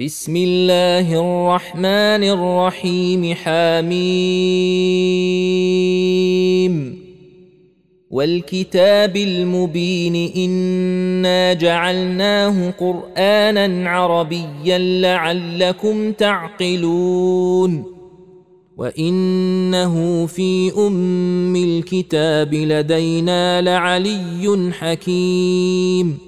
بسم الله الرحمن الرحيم حميم والكتاب المبين إنا جعلناه قرآنا عربيا لعلكم تعقلون. وإنه في أم الكتاب لدينا لعلي حكيم.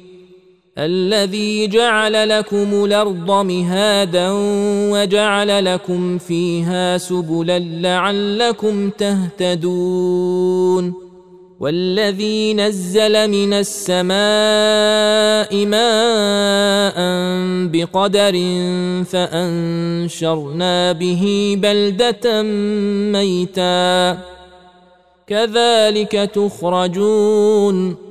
الذي جعل لكم الأرض مهادا وجعل لكم فيها سبلا لعلكم تهتدون والذي نزل من السماء ماء بقدر فأنشرنا به بلدة ميتا. كذلك تخرجون.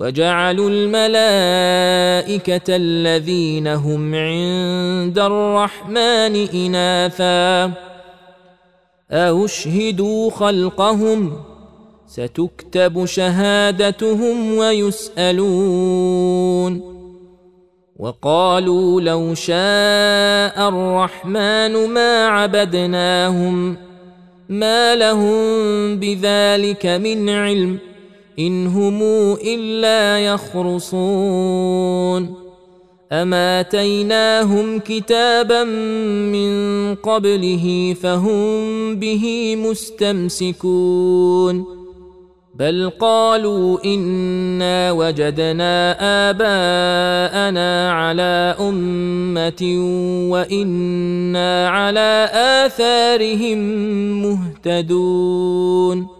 وجعلوا الملائكة الذين هم عند الرحمن إناثا. اشهدوا خلقهم؟ ستكتب شهادتهم ويسالون. وقالوا لو شاء الرحمن ما عبدناهم ما لهم بذلك من علم إن هم إلا يخرصون. اما اتيناهم كتابا من قبله فهم به مستمسكون. بل قالوا إنا وجدنا آباءنا على أمة وإنا على آثارهم مهتدون.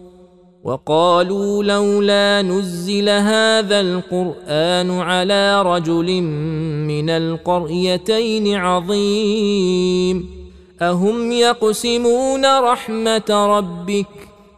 وقالوا لولا نزل هذا القرآن على رجل من القريتين عظيم. أهم يقسمون رحمة ربك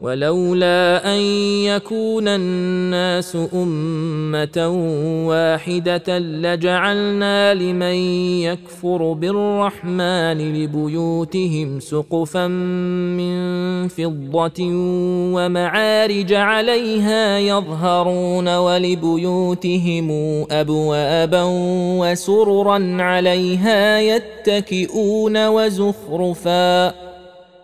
ولولا أن يكون الناس أمة واحدة لجعلنا لمن يكفر بالرحمن لبيوتهم سقفا من فضة ومعارج عليها يظهرون ولبيوتهم أبوابا وسررا عليها يتكئون وزخرفا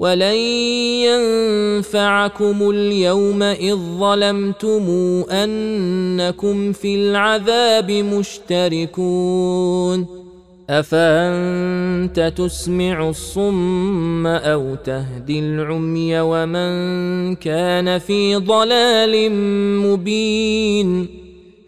ولن ينفعكم اليوم اذ ظلمتم انكم في العذاب مشتركون افانت تسمع الصم أو تهدي العمي ومن كان في ضلال مبين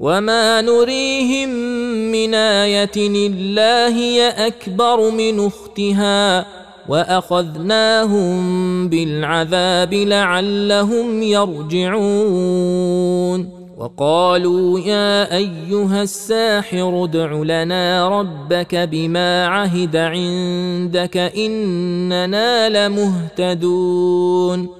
وما نريهم من إيه الا هي اكبر من اختها واخذناهم بالعذاب لعلهم يرجعون وقالوا يا ايها الساحر ادع لنا ربك بما عهد عندك اننا لمهتدون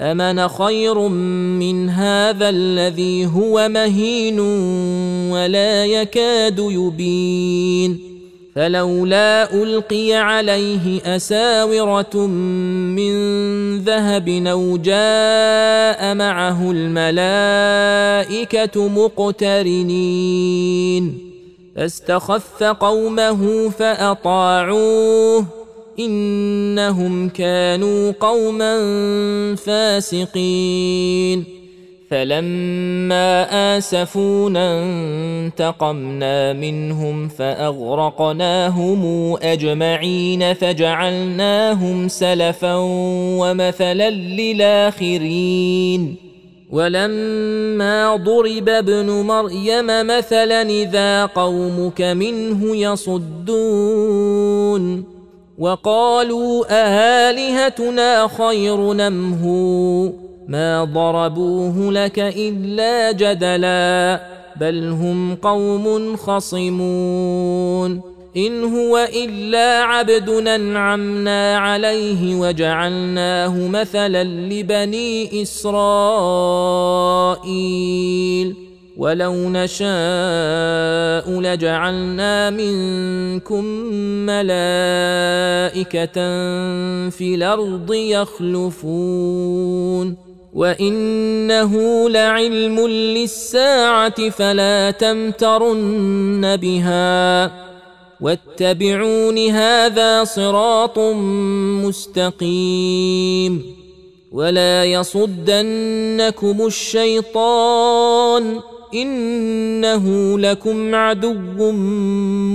امن خير من هذا الذي هو مهين ولا يكاد يبين فلولا القي عليه اساوره من ذهب أو جاء معه الملائكه مقترنين فاستخف قومه فاطاعوه إنهم كانوا قوما فاسقين. فلما آسفونا انتقمنا منهم فأغرقناهم أجمعين فجعلناهم سلفا ومثلا للآخرين. ولما ضرب ابن مريم مثلا إذا قومك منه يصدون. وقالوا االهتنا خير نمهو ما ضربوه لك إلا جدلا بل هم قوم خصمون إن هو إلا عبد أنعمنا عليه وجعلناه مثلا لبني إسرائيل ولو نشاء لجعلنا منكم ملائكه في الأرض يخلفون وانه لعلم للساعه فلا تمترن بها واتبعون هذا صراط مستقيم ولا يصدنكم الشيطان إنه لكم عدو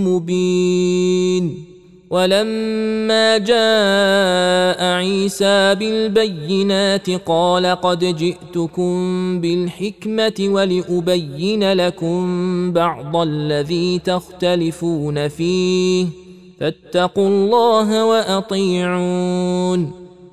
مبين. ولما جاء عيسى بالبينات قال قد جئتكم بالحكمة ولأبين لكم بعض الذي تختلفون فيه. فاتقوا الله وأطيعون.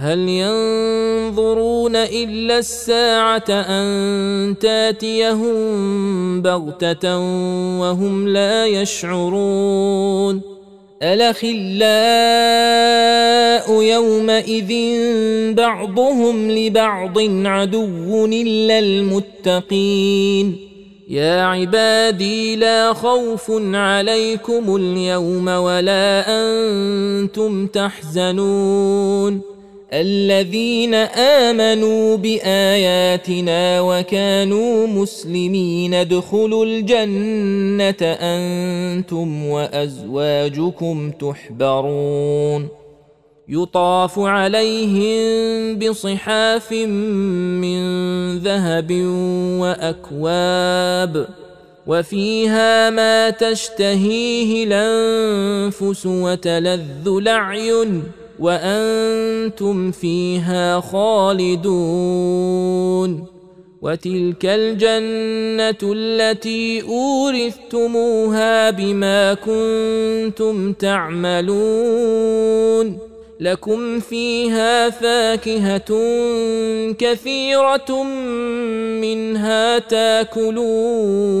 هل ينظرون إلا الساعة أن تاتيهم بغتة وهم لا يشعرون؟ الأخلاء يومئذ بعضهم لبعض عدو إلا المتقين. يا عبادي لا خوف عليكم اليوم ولا أنتم تحزنون. الذين آمنوا بآياتنا وكانوا مسلمين ادخلوا الجنة أنتم وأزواجكم تحبرون. يطاف عليهم بصحاف من ذهب وأكواب وفيها ما تشتهيه الأنفس وتلذ الأعين وأنتم فيها خالدون وتلك الجنة التي أورثتموها بما كنتم تعملون لكم فيها فاكهة كثيرة منها تاكلون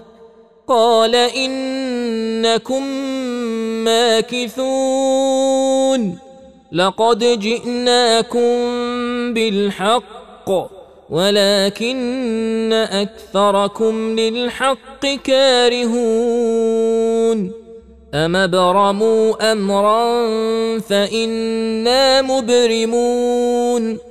قال إنكم ماكثون لقد جئناكم بالحق ولكن أكثركم للحق كارهون أم ابرموا أمرا فإنا مبرمون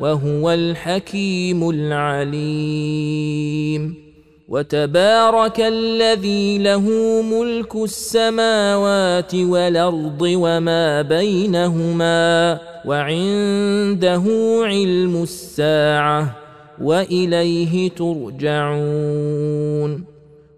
وهو الحكيم العليم. وتبارك الذي له ملك السماوات والأرض وما بينهما وعنده علم الساعة وإليه ترجعون.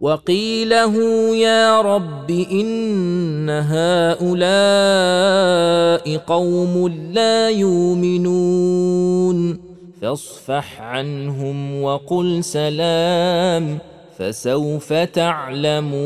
وقيله يا رب إن هؤلاء قوم لا يؤمنون. فاصفح عنهم وقل سلام فسوف تعلمون.